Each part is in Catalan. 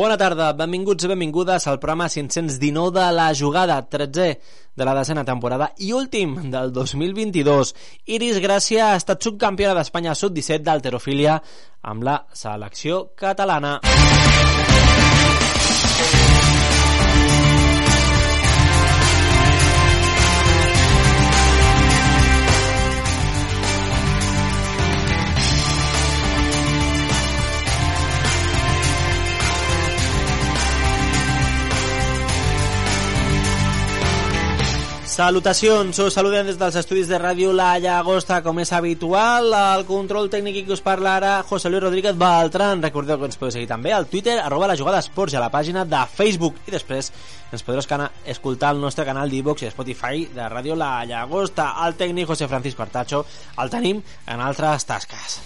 Bona tarda, benvinguts i benvingudes al programa 519 de la jugada, 13è de la desena temporada i últim del 2022. Iris Gràcia ha estat subcampiona d'Espanya sub-17 d'alterofília amb la selecció catalana. Salutacions, us saludem des dels estudis de ràdio La Llagosta, com és habitual, el control tècnic que us parla ara, José Luis Rodríguez Baltran. Recordeu que ens podeu seguir també al Twitter, arroba la jugada esports, i a la pàgina de Facebook, i després ens podreu escoltar al nostre canal d'Ivox i Spotify de ràdio La Llagosta. El tècnic José Francisco Artacho el tenim en altres tasques.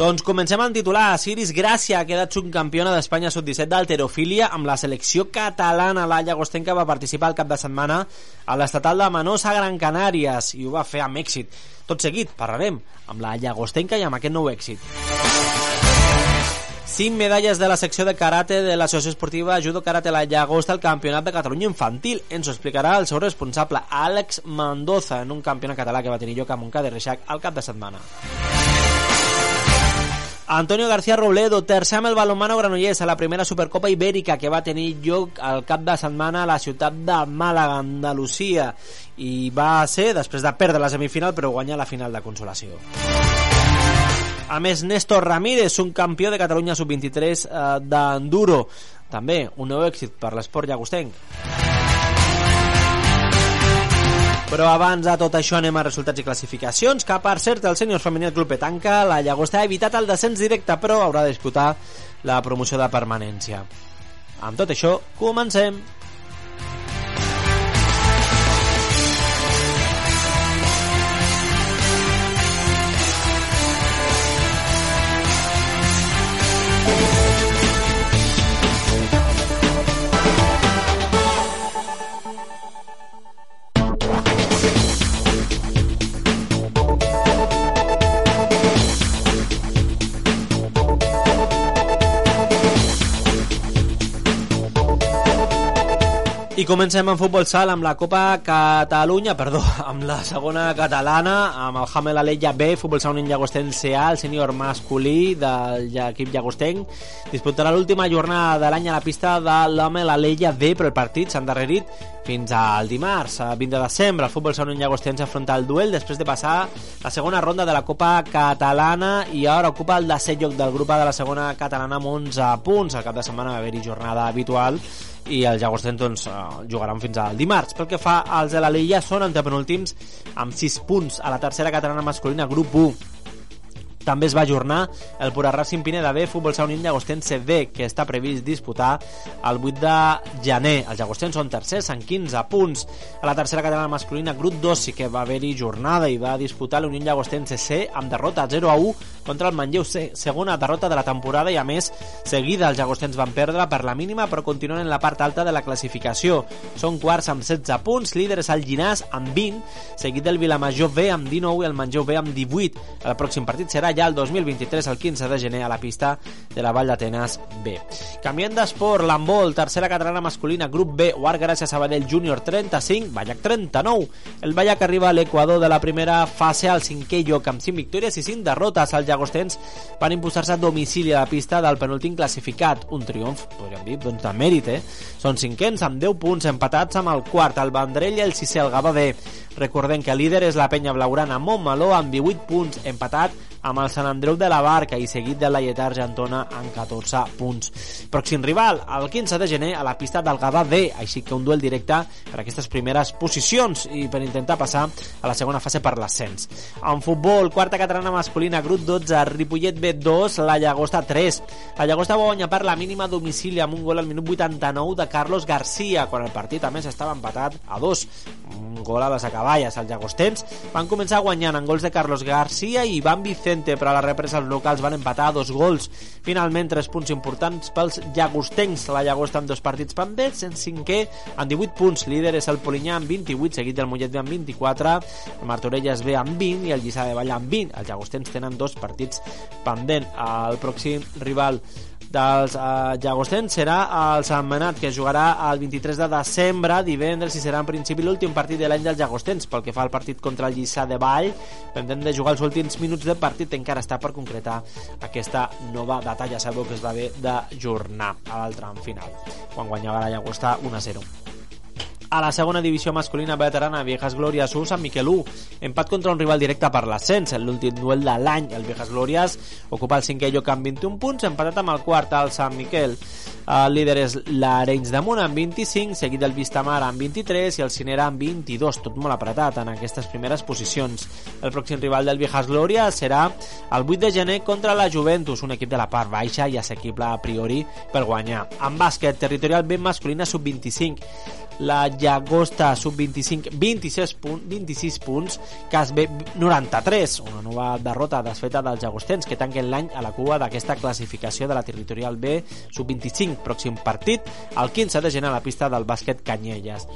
Doncs comencem amb titular. Siris Gràcia ha quedat subcampiona d'Espanya sub-17 d'alterofília amb la selecció catalana. La Llagostenca va participar el cap de setmana a l'estatal de Manosa, Gran Canàries, i ho va fer amb èxit. Tot seguit parlarem amb la Llagostenca i amb aquest nou èxit. Cinc medalles de la secció de karate de l'Associació Esportiva Judo Karate La Llagosta al Campionat de Catalunya Infantil. Ens ho explicarà el seu responsable, Àlex Mendoza, en un campionat català que va tenir lloc a Montcada de Reixac al cap de setmana. Antonio García Robledo, tercer amb el balonmano granollers a la primera Supercopa Ibèrica que va tenir lloc al cap de setmana a la ciutat de Màlaga, Andalusia i va ser després de perdre la semifinal però guanyar la final de consolació. A més, Néstor Ramírez, un campió de Catalunya sub-23 eh, d'enduro. També un nou èxit per l'esport llagostenc. Però abans de tot això anem a resultats i classificacions, que per cert el sènior femení del Club Petanca, la Llagosta ha evitat el descens directe, però haurà de disputar la promoció de permanència. Amb tot això, comencem! I comencem amb futbol sal amb la Copa Catalunya, perdó, amb la segona catalana, amb el Hamel Aleia B, futbol sal un llagostense A, el sènior masculí de l'equip llagostenc. Disputarà l'última jornada de l'any a la pista de l'Hamel Aleia B, però el partit s'ha endarrerit fins al dimarts, a 20 de desembre. El futbol sal un llagostense afronta el duel després de passar la segona ronda de la Copa Catalana i ara ocupa el desè lloc del grup de la segona catalana amb 11 punts. El cap de setmana va haver-hi jornada habitual i els llagostens doncs, jugaran fins al dimarts. Pel que fa als de la Lilla, són antepenúltims amb 6 punts a la tercera catalana masculina, grup 1 també es va ajornar el Pura Racing Pineda B, Futbol Saunin Llagostense B, que està previst disputar el 8 de gener. Els llagostens són tercers en 15 punts. A la tercera catalana masculina, grup 2 sí que va haver-hi jornada i va disputar l'Unió Llagostense C amb derrota 0 a 1 contra el Manlleu C, segona derrota de la temporada i a més seguida els llagostens van perdre per la mínima però continuen en la part alta de la classificació. Són quarts amb 16 punts, líderes al Ginàs amb 20, seguit del Vilamajor B amb 19 i el Manlleu B amb 18. El pròxim partit serà ja el 2023, el 15 de gener, a la pista de la Vall d'Atenes B. Canviant d'esport, l'handbol, tercera catalana masculina, grup B, Guard Gràcia Sabadell Júnior 35, Ballac 39. El Ballac arriba a l'equador de la primera fase al cinquè lloc amb 5 victòries i 5 derrotes. Els llagostens van imposar-se a domicili a la pista del penúltim classificat. Un triomf, podríem dir, doncs de mèrit, eh? Són cinquens amb 10 punts empatats amb el quart, el Vendrell i el sisè, el. Recordem que el líder és la penya blaugrana Montmeló amb 18 punts empatat amb el Sant Andreu de la Barca i seguit de la Lletà Argentona amb 14 punts. Pròxim rival, el 15 de gener, a la pista del Gavà D, així que un duel directe per aquestes primeres posicions i per intentar passar a la segona fase per l'ascens. En futbol, quarta catalana masculina, grup 12, Ripollet B2, la Llagosta 3. La Llagosta va guanyar per la mínima domicili amb un gol al minut 89 de Carlos García, quan el partit a més estava empatat a dos. Un gol a les acaballes. Els llagostens van començar guanyant en gols de Carlos García i Ivan Vicente, però a la represa els locals van empatar a dos gols. Finalment, tres punts importants pels llagostencs. La Llagosta amb dos partits pendents, en cinquè amb 18 punts. Líder és el Polinyà amb 28, seguit del Mollet amb 24, el Martorelles B amb 20 i el Lliçà de Vall amb 20. Els llagostens tenen dos partits pendent. El pròxim rival dels eh, llagostens serà el Sant Manat, que jugarà el 23 de desembre, divendres, i serà en principi l'últim partit de l'any dels llagostens. Pel que fa al partit contra el Lliçà de Vall, pendent de jugar els últims minuts de partit, encara està per concretar aquesta nova data. Ja sabeu que es va haver d'ajornar a l'altre final, quan guanyava la Llagosta 1-0 a la segona divisió masculina veterana Viejas Glòries 1, Sant Miquel 1. Empat contra un rival directe per l'ascens, l'últim duel de l'any. El Viejas Glòries ocupa el cinquè lloc amb 21 punts, empatat amb el quart al Sant Miquel. El líder és l'Arenys de Munt amb 25, seguit del Vistamar amb 23 i el Cinera amb 22, tot molt apretat en aquestes primeres posicions. El pròxim rival del Viejas Glòries serà el 8 de gener contra la Juventus, un equip de la part baixa i assequible a priori per guanyar. En bàsquet, territorial ben masculina sub-25, la Llagosta sub-25 26 punts, 26 punts cas B 93 una nova derrota desfeta dels llagostens que tanquen l'any a la cua d'aquesta classificació de la territorial B sub-25 pròxim partit el 15 de gener a la pista del bàsquet Canyelles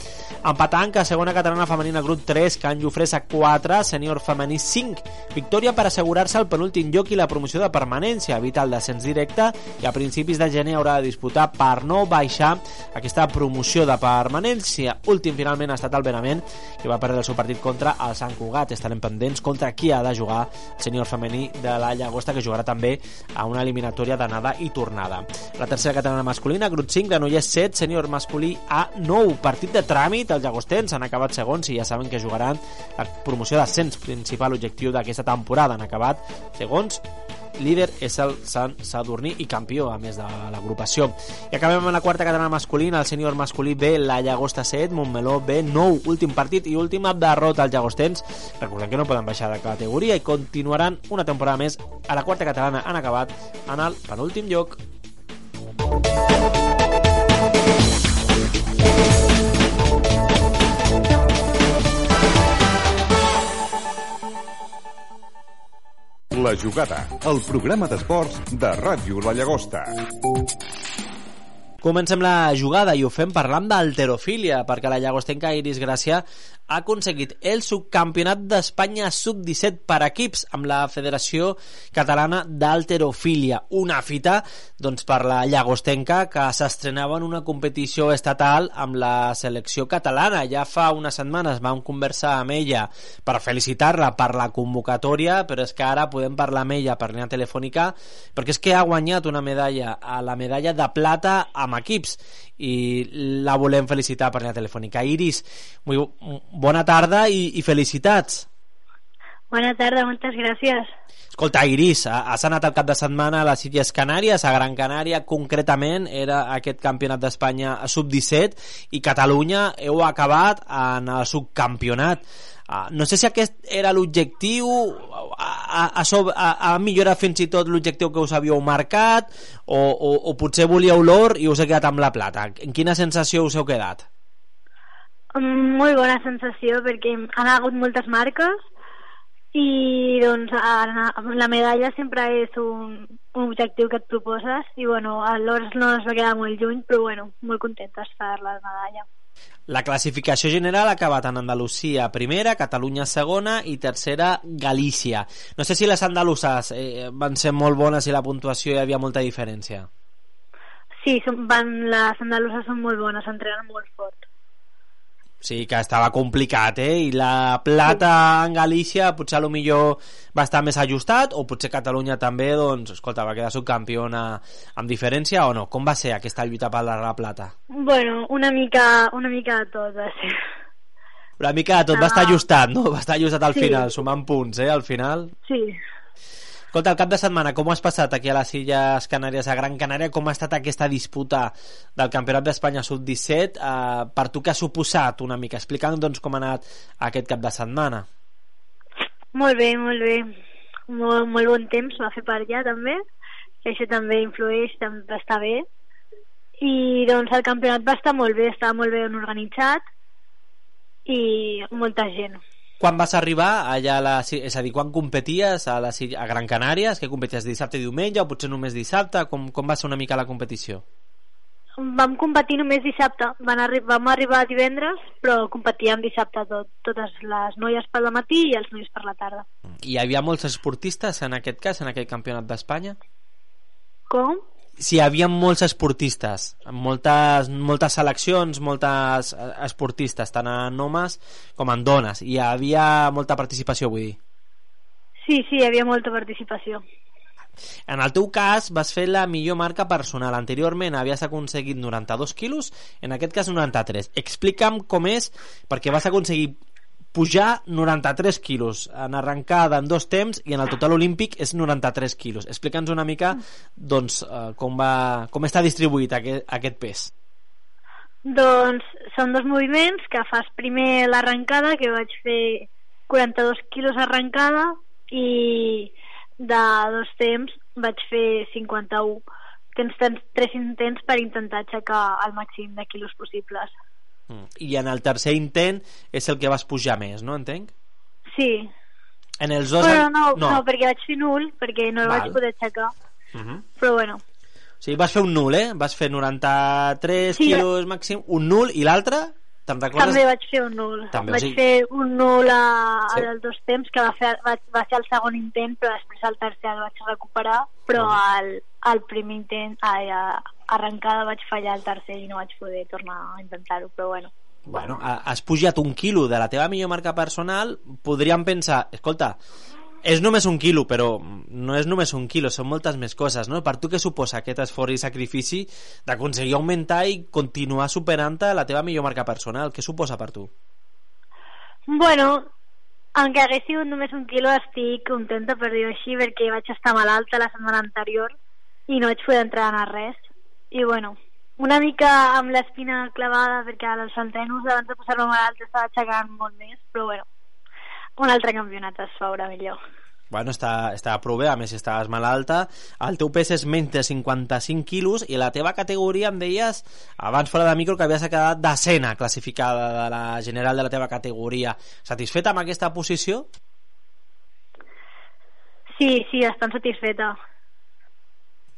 empatant segona catalana femenina grup 3 Can Jofresa 4 sènior femení 5 victòria per assegurar-se el penúltim lloc i la promoció de permanència evita el descens directe i a principis de gener haurà de disputar per no baixar aquesta promoció de permanència. Últim finalment ha estat el Benament, que va perdre el seu partit contra el Sant Cugat. Estarem pendents contra qui ha de jugar el sènior femení de la Llagosta, que jugarà també a una eliminatòria d'anada i tornada. La tercera catalana masculina, grup 5, Granollers 7, sènior masculí a 9. Partit de tràmit, els llagostens han acabat segons i ja saben que jugaran la promoció d'ascens, principal objectiu d'aquesta temporada. Han acabat segons líder és el Sant Sadurní i campió, a més de l'agrupació. I acabem amb la quarta catalana masculina, el sènior masculí B, la Llagosta 7, Montmeló B, 9, últim partit i última derrota als llagostens. Recordem que no poden baixar de categoria i continuaran una temporada més a la quarta catalana. Han acabat en el penúltim lloc. La jugada, el programa d'esports de Ràdio La Llagosta. Comencem la jugada i ho fem parlant d'alterofília, perquè la llagostenca Iris Gràcia ha aconseguit el subcampionat d'Espanya sub-17 per equips amb la Federació Catalana d'Alterofília. Una fita doncs, per la llagostenca que s'estrenava en una competició estatal amb la selecció catalana. Ja fa unes setmanes vam conversar amb ella per felicitar-la per la convocatòria, però és que ara podem parlar amb ella per línia telefònica perquè és que ha guanyat una medalla a la medalla de plata amb equips i la volem felicitar per la telefònica. Iris, muy, bona tarda i, i felicitats. Bona tarda, moltes gràcies. Escolta, Iris, has anat al cap de setmana a les Illes Canàries, a Gran Canària concretament, era aquest campionat d'Espanya sub-17 i Catalunya heu acabat en el subcampionat. Uh, no sé si aquest era l'objectiu, ha, ha, ha, ha millorat fins i tot l'objectiu que us havíeu marcat, o, o, o potser volíeu l'or i us he quedat amb la plata. En quina sensació us heu quedat? Mm, molt bona sensació, perquè han hagut moltes marques i doncs la medalla sempre és un, un objectiu que et proposes i bueno, l'or no es va quedar molt lluny però bueno, molt contentes per la medalla la classificació general ha acabat en Andalusia primera, Catalunya segona i tercera Galícia. No sé si les andaluses eh, van ser molt bones i la puntuació hi havia molta diferència. Sí, són, van, les andaluses són molt bones, s'entrenen molt fort. Sí, que estava complicat, eh? I la plata en Galícia potser a lo millor va estar més ajustat o potser Catalunya també, doncs, escolta, va quedar subcampiona amb diferència o no? Com va ser aquesta lluita per la, la plata? Bueno, una mica, una mica de tot va ser. Una mica de tot, ah. va estar ajustat, no? Va estar ajustat al sí. final, sumant punts, eh, al final. Sí. Escolta, el cap de setmana, com ho has passat aquí a les Illes Canàries, a Gran Canària? Com ha estat aquesta disputa del Campionat d'Espanya Sub-17? Uh, per tu què ha suposat una mica? Explica'm doncs, com ha anat aquest cap de setmana. Molt bé, molt bé. Molt, molt bon temps va fer per allà, també. Això també influeix, també està bé. I doncs el campionat va estar molt bé, estava molt ben organitzat i molta gent. Quan vas arribar allà a la, és a dir, quan competies a, la, a Gran Canària? que competies dissabte i diumenge o potser només dissabte? Com, com va ser una mica la competició? Vam competir només dissabte. Van arri vam arribar divendres, però competíem dissabte tot, totes les noies per la matí i els nois per la tarda. I hi havia molts esportistes en aquest cas, en aquest campionat d'Espanya? Com? Si hi havia molts esportistes, moltes, moltes seleccions, moltes eh, esportistes, tant en homes com en dones. Hi havia molta participació, vull dir. Sí, sí, hi havia molta participació. En el teu cas vas fer la millor marca personal. Anteriorment havies aconseguit 92 quilos, en aquest cas 93. Explica'm com és, perquè vas aconseguir pujar 93 quilos en arrencada en dos temps i en el total olímpic és 93 quilos. Explica'ns una mica doncs, eh, com, va, com està distribuït aquest, aquest pes. Doncs són dos moviments que fas primer l'arrencada que vaig fer 42 quilos arrencada i de dos temps vaig fer 51 tens, tens tres intents per intentar aixecar el màxim de quilos possibles Mm. I en el tercer intent és el que vas pujar més, no entenc? Sí. En els dos... Bueno, no, no, no, perquè vaig fer nul, perquè no el Val. vaig poder aixecar. Uh -huh. Però bueno. O sigui, vas fer un nul, eh? Vas fer 93 Sí. quilos màxim, un nul, i l'altre? Te'n recordes? També vaig fer un nul. També, o vaig sigui- fer un nul a, Sí. sí. als dos temps, que va, fer, va, va ser el segon intent, però després el tercer el vaig recuperar, però Ah. al, al primer intent, ai, a, arrencada vaig fallar el tercer i no vaig poder tornar a intentar-ho, però bueno. Bueno, ha- has pujat un quilo de la teva millor marca personal, podríem pensar, escolta, és només un quilo, però no és només un quilo, són moltes més coses, no? Per tu què suposa aquest esforç i sacrifici d'aconseguir augmentar i continuar superant-te la teva millor marca personal? Què suposa per tu? Bueno, aunque hagués sigut només un quilo, estic contenta per dir-ho així, perquè vaig estar malalta la setmana anterior i no vaig poder entrenar res. I bueno, una mica amb l'espina clavada, perquè als entrenos abans de posar-me malalta estava aixecant molt més, però bueno, un altre campionat es veurà millor. Bueno, està, està prou bé, a més si estaves malalta el teu pes és menys de 55 quilos i la teva categoria em deies abans fora de micro que havies quedat decena classificada de la general de la teva categoria satisfeta amb aquesta posició? Sí, sí, estan satisfeta.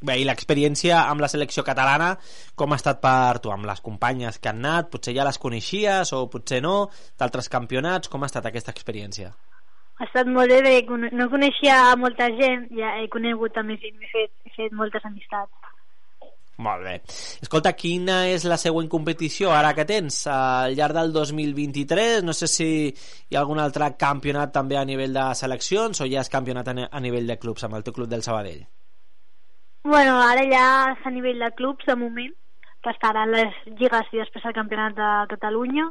Bé, i l'experiència amb la selecció catalana com ha estat per tu, amb les companyes que han anat potser ja les coneixies o potser no d'altres campionats, com ha estat aquesta experiència? Ha estat molt bé, no coneixia molta gent, ja he conegut també he fet, he fet moltes amistats. Molt bé. Escolta, quina és la següent competició ara que tens al llarg del 2023? No sé si hi ha algun altre campionat també a nivell de seleccions o ja és campionat a nivell de clubs amb el teu club del Sabadell? Bueno, ara ja a nivell de clubs, de moment, que estaran les lligues i després el campionat de Catalunya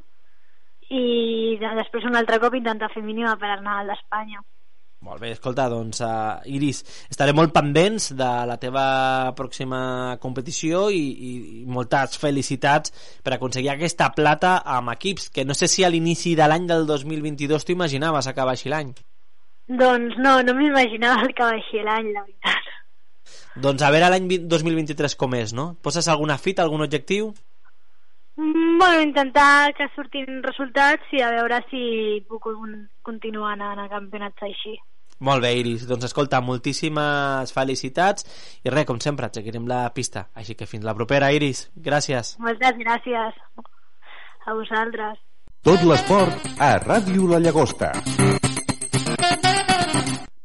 i de, després un altre cop intentar fer mínima per anar al d'Espanya. Molt bé, escolta, doncs, uh, Iris, estaré molt pendents de la teva pròxima competició i, i, i moltes felicitats per aconseguir aquesta plata amb equips, que no sé si a l'inici de l'any del 2022 t'ho imaginaves acabar així l'any. Doncs no, no m'imaginava el que va així l'any, la veritat. Doncs a veure l'any 2023 com és, no? Poses alguna fita, algun objectiu? Mm, Bueno, intentar que surtin resultats i a veure si puc continuar anant a campionats així. Molt bé, Iris. Doncs escolta, moltíssimes felicitats i res, com sempre, et seguirem la pista. Així que fins la propera, Iris. Gràcies. Moltes gràcies a vosaltres. Tot l'esport a Ràdio La Llagosta.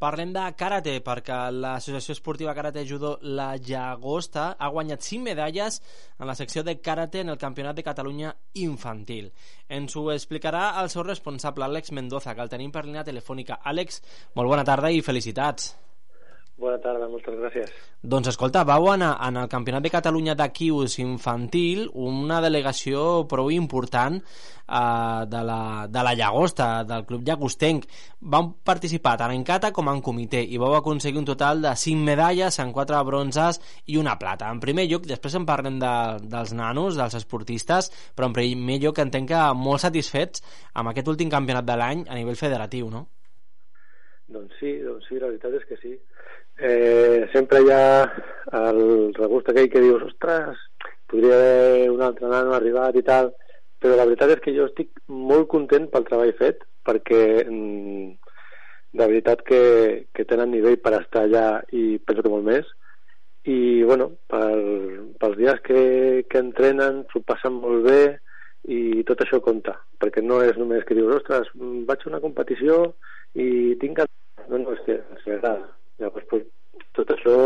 Parlem de karate, perquè l'Associació Esportiva Karate Judo La Llagosta ha guanyat 5 medalles en la secció de karate en el Campionat de Catalunya infantil. Ens ho explicarà el seu responsable, Àlex Mendoza, que el tenim per línia telefònica. Àlex, molt bona tarda i felicitats. Bona tarda, moltes gràcies. Doncs escolta, vau anar en el Campionat de Catalunya d'Aquius infantil una delegació prou important eh, de, la, de la Llagosta, del Club Llagostenc. Vau participar tant en cata com en comitè i vau aconseguir un total de 5 medalles en 4 bronzes i una plata. En primer lloc, després en parlem de, dels nanos, dels esportistes, però en primer lloc entenc que molt satisfets amb aquest últim campionat de l'any a nivell federatiu, no? Doncs sí, doncs sí, la veritat és que sí eh, sempre hi ha el regust aquell que dius, ostres, podria haver un altre nano arribat i tal, però la veritat és que jo estic molt content pel treball fet, perquè mm, de veritat que, que tenen nivell per estar allà i penso que molt més, i bueno, per, pels dies que, que entrenen s'ho passen molt bé i tot això compta, perquè no és només que dius, ostres, vaig a una competició i tinc... No, no, és que ens agrada Llavors, pues, tot això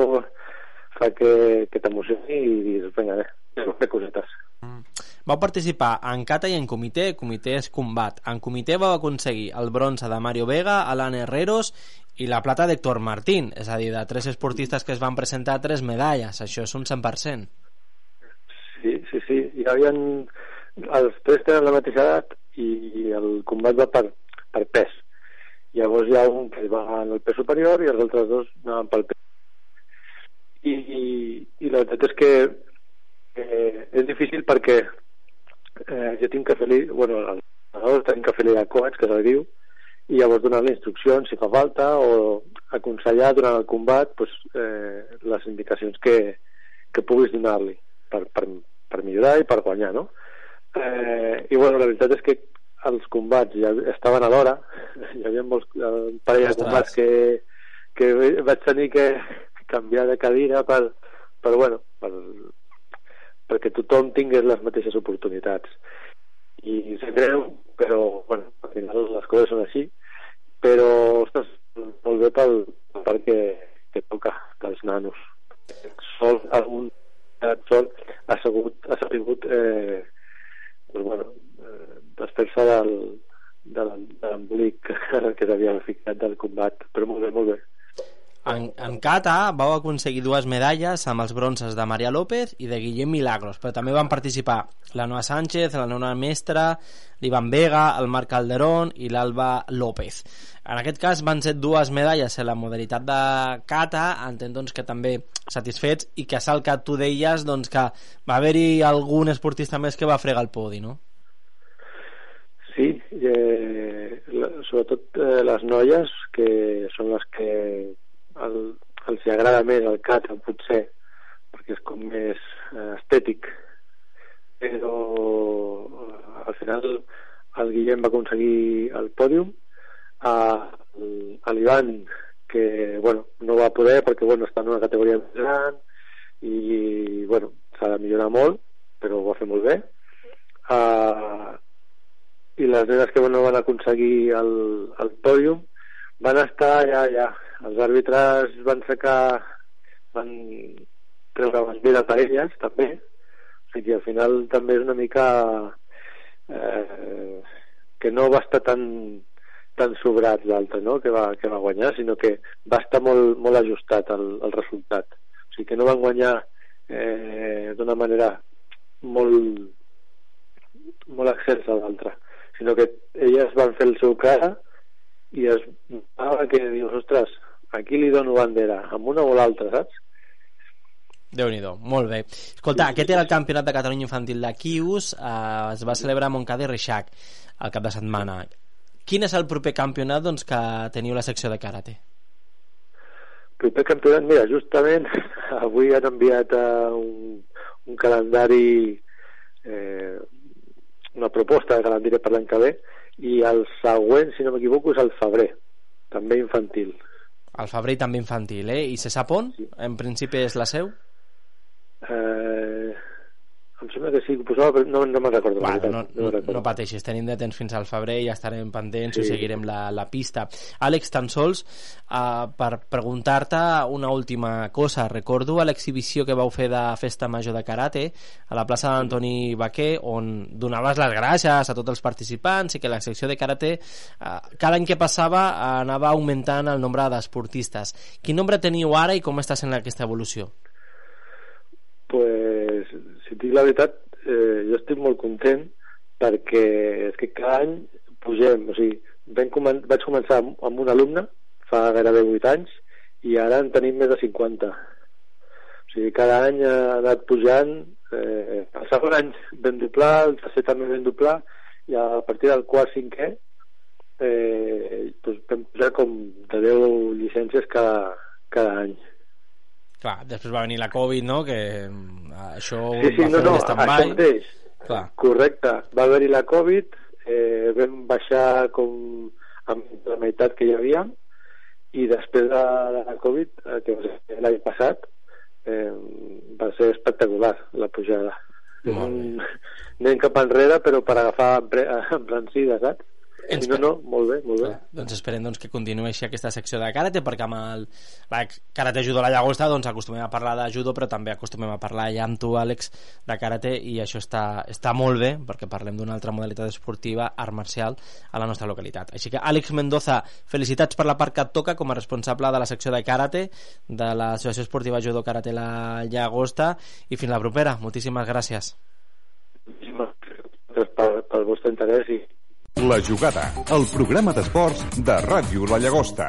fa que, que t'emocioni i dius, vinga, bé, fer cosetes. Mm. Vau participar en cata i en comitè, comitè és combat. En comitè vau aconseguir el bronze de Mario Vega, Alan Herreros i la plata d'Héctor Martín, és a dir, de tres esportistes que es van presentar tres medalles, això és un 100%. Sí, sí, sí, hi havia... Els tres tenen la mateixa edat i el combat va per, per pes. Llavors hi ha un que va en el pes superior i els altres dos anaven pel pes. I, i, i la veritat és que eh, és difícil perquè eh, jo tinc que fer-li, bueno, el nadador tenim que fer-li de coach, que se'l diu, i llavors donar-li instruccions si fa falta o aconsellar durant el combat pues, eh, les indicacions que, que puguis donar-li per, per, per millorar i per guanyar, no? Eh, I bueno, la veritat és que els combats ja estaven a l'hora hi havia molts un parell de combats que, que vaig tenir que canviar de cadira per, per bueno per, perquè tothom tingués les mateixes oportunitats. I se creu però bueno, al final les coses són així. Però ostres, molt bé pel, pel que, que toca dels nanos. Sol algun sol ha sabut, ha sabut eh, doncs, bueno, eh, desfer-se del, de l'embolic que s'havia ficat del combat, però molt bé, molt bé. En, en Cata vau aconseguir dues medalles amb els bronzes de Maria López i de Guillem Milagros, però també van participar la Noa Sánchez, la Nona Mestra, l'Ivan Vega, el Marc Calderón i l'Alba López. En aquest cas van ser dues medalles en la modalitat de Cata, entenc doncs, que també satisfets i que sal que tu deies doncs, que va haver-hi algun esportista més que va fregar el podi, no? Sí, eh, sobretot eh, les noies, que són les que el, els agrada més el cat, potser, perquè és com més eh, estètic. Però eh, al final el Guillem va aconseguir el pòdium, a, a l'Ivan, que bueno, no va poder perquè bueno, està en una categoria més gran i bueno, s'ha de millorar molt, però ho va fer molt bé. Uh, i les nenes que no van aconseguir el, el pòdium van estar ja, ja, els àrbitres van sacar van treure banderes per elles també o sigui, al final també és una mica eh, que no va estar tan tan sobrat l'altre no? que, va, que va guanyar, sinó que va estar molt, molt ajustat el, el resultat o sigui que no van guanyar eh, d'una manera molt molt excelsa l'altre sinó que elles van fer el seu cara i es notava que dius, ostres, aquí li dono bandera, amb una o l'altra, saps? déu nhi molt bé. Escolta, aquest era el campionat de Catalunya Infantil de Quius, eh, es va celebrar a Montcada i Reixac el cap de setmana. Quin és el proper campionat doncs, que teniu la secció de karate? Proper campionat, mira, justament avui han enviat uh, un, un calendari eh, una proposta de calendari per l'any que ve i el següent, si no m'equivoco, és el febrer, també infantil. El febrer també infantil, eh? I se sap on? Sí. En principi és la seu? Eh, em sembla que sí, posava, però no, no me'n recordo. Bueno, veritat, no, me'n no, recordo. no pateixis, tenim de temps fins al febrer i estarem pendents sí. i seguirem la, la pista. Àlex, tan sols uh, per preguntar-te una última cosa. Recordo a l'exhibició que vau fer de Festa Major de Karate a la plaça d'Antoni Baquer, on donaves les gràcies a tots els participants i que la secció de Karate uh, cada any que passava anava augmentant el nombre d'esportistes. Quin nombre teniu ara i com està sent aquesta evolució? pues, si dic la veritat, eh, jo estic molt content perquè és que cada any pugem, o sigui, vam comen vaig començar amb, amb un alumne fa gairebé 8 anys i ara en tenim més de 50. O sigui, cada any ha anat pujant, eh, el segon any vam doblar, el tercer també vam doblar i a partir del quart cinquè eh, doncs vam pujar com de 10 llicències cada, cada any. Clar, després va venir la Covid, no?, que mm, això Sí, sí, va no, no, això stand-by. mateix. Clar. Correcte. Va haver-hi la Covid, eh, vam baixar com amb la meitat que hi havia i després de la Covid, eh, que va ser l'any passat, eh, va ser espectacular la pujada. Mm, Anem cap enrere, però per agafar empre- embrancida, saps? Ens I no, no, molt bé, molt bé. Clar, doncs esperem doncs, que continuï així aquesta secció de karate perquè amb el, la karate judo a la llagosta doncs acostumem a parlar de judo però també acostumem a parlar ja amb tu Àlex de karate i això està, està molt bé perquè parlem d'una altra modalitat esportiva art marcial a la nostra localitat. Així que Àlex Mendoza, felicitats per la part que et toca com a responsable de la secció de karate de l'associació esportiva judo karate la llagosta i fins la propera, moltíssimes gràcies. Gràcies pel, pel vostre interès i La jugada, el programa d'esports de Ràdio La Llagosta.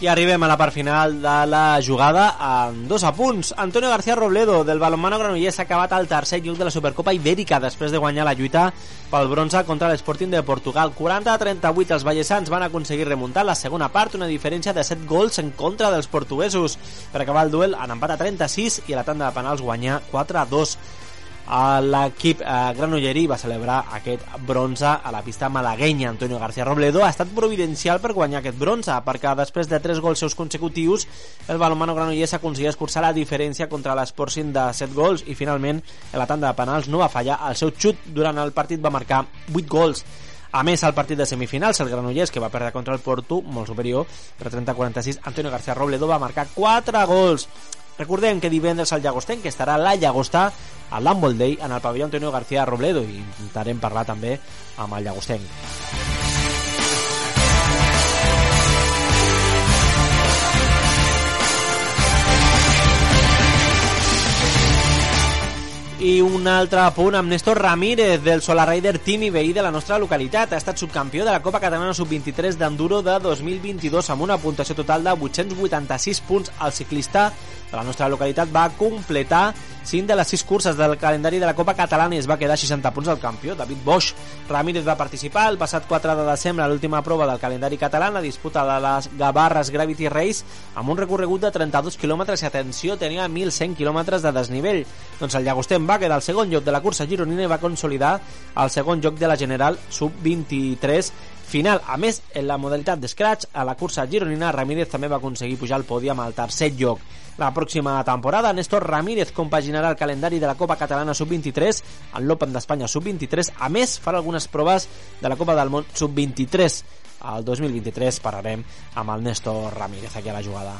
I arribem a la part final de la jugada amb dos apunts. Antonio García Robledo, del balonmano granollers, ha acabat al tercer lloc de la Supercopa Ibèrica després de guanyar la lluita pel bronze contra l'Sporting de Portugal. 40 a 38 els ballesans van aconseguir remuntar la segona part, una diferència de 7 gols en contra dels portuguesos. Per acabar el duel han empat a 36 i a la tanda de penals guanyar 4 a 2 a l'equip eh, granollerí va celebrar aquest bronze a la pista malaguenya. Antonio García Robledo ha estat providencial per guanyar aquest bronze, perquè després de tres gols seus consecutius, el balonmano granollers aconseguia escurçar la diferència contra l'Esporting de 7 gols i finalment en la tanda de penals no va fallar el seu xut durant el partit va marcar 8 gols a més, al partit de semifinals, el Granollers, que va perdre contra el Porto, molt superior, per 30-46, Antonio García Robledo va marcar 4 gols. Recordem que divendres al Llagostenc que estarà la Llagosta a l'Humble Day en el pavelló Antonio García Robledo i intentarem parlar també amb el Llagostenc. I un altre punt amb Néstor Ramírez del Solar Rider Team i veí de la nostra localitat. Ha estat subcampió de la Copa Catalana Sub-23 d'Enduro de 2022 amb una puntuació total de 886 punts. El ciclista de la nostra localitat va completar 5 de les 6 curses del calendari de la Copa Catalana i es va quedar 60 punts al campió, David Bosch. Ramírez va participar el passat 4 de desembre a l'última prova del calendari català, la disputa de les Gavarres Gravity Race, amb un recorregut de 32 quilòmetres i atenció, tenia 1.100 quilòmetres de desnivell. Doncs el Llagostem va quedar al segon lloc de la cursa gironina i va consolidar el segon lloc de la General Sub-23 final. A més, en la modalitat d'Scratch, a la cursa gironina, Ramírez també va aconseguir pujar al pòdium al tercer lloc. La pròxima temporada, Néstor Ramírez compaginarà el calendari de la Copa Catalana Sub-23 en l'Open d'Espanya Sub-23. A més, farà algunes proves de la Copa del Món Sub-23. Al 2023 parlarem amb el Néstor Ramírez aquí a la jugada.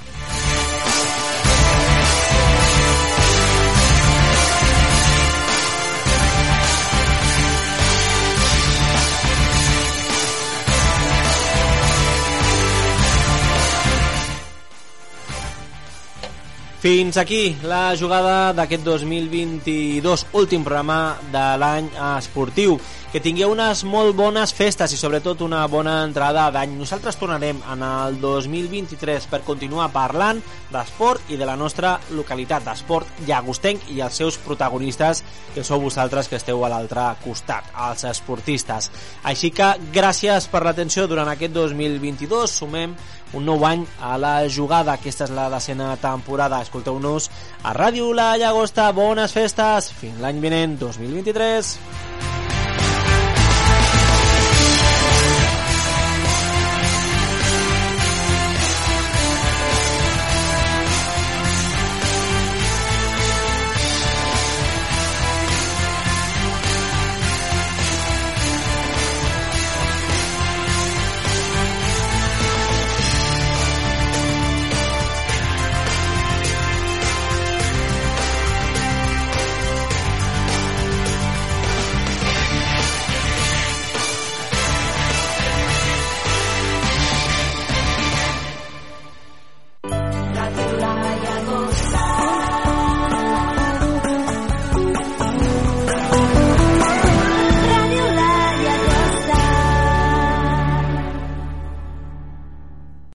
Fins aquí la jugada d'aquest 2022, últim programa de l'any esportiu. Que tingueu unes molt bones festes i sobretot una bona entrada d'any. Nosaltres tornarem en el 2023 per continuar parlant d'esport i de la nostra localitat, d'esport llagostenc i els seus protagonistes, que sou vosaltres que esteu a l'altre costat, els esportistes. Així que gràcies per l'atenció durant aquest 2022. Sumem un nou any a la jugada. Aquesta és la decena temporada. Escolteu-nos a Ràdio La Llagosta. Bones festes. Fins l'any vinent, 2023.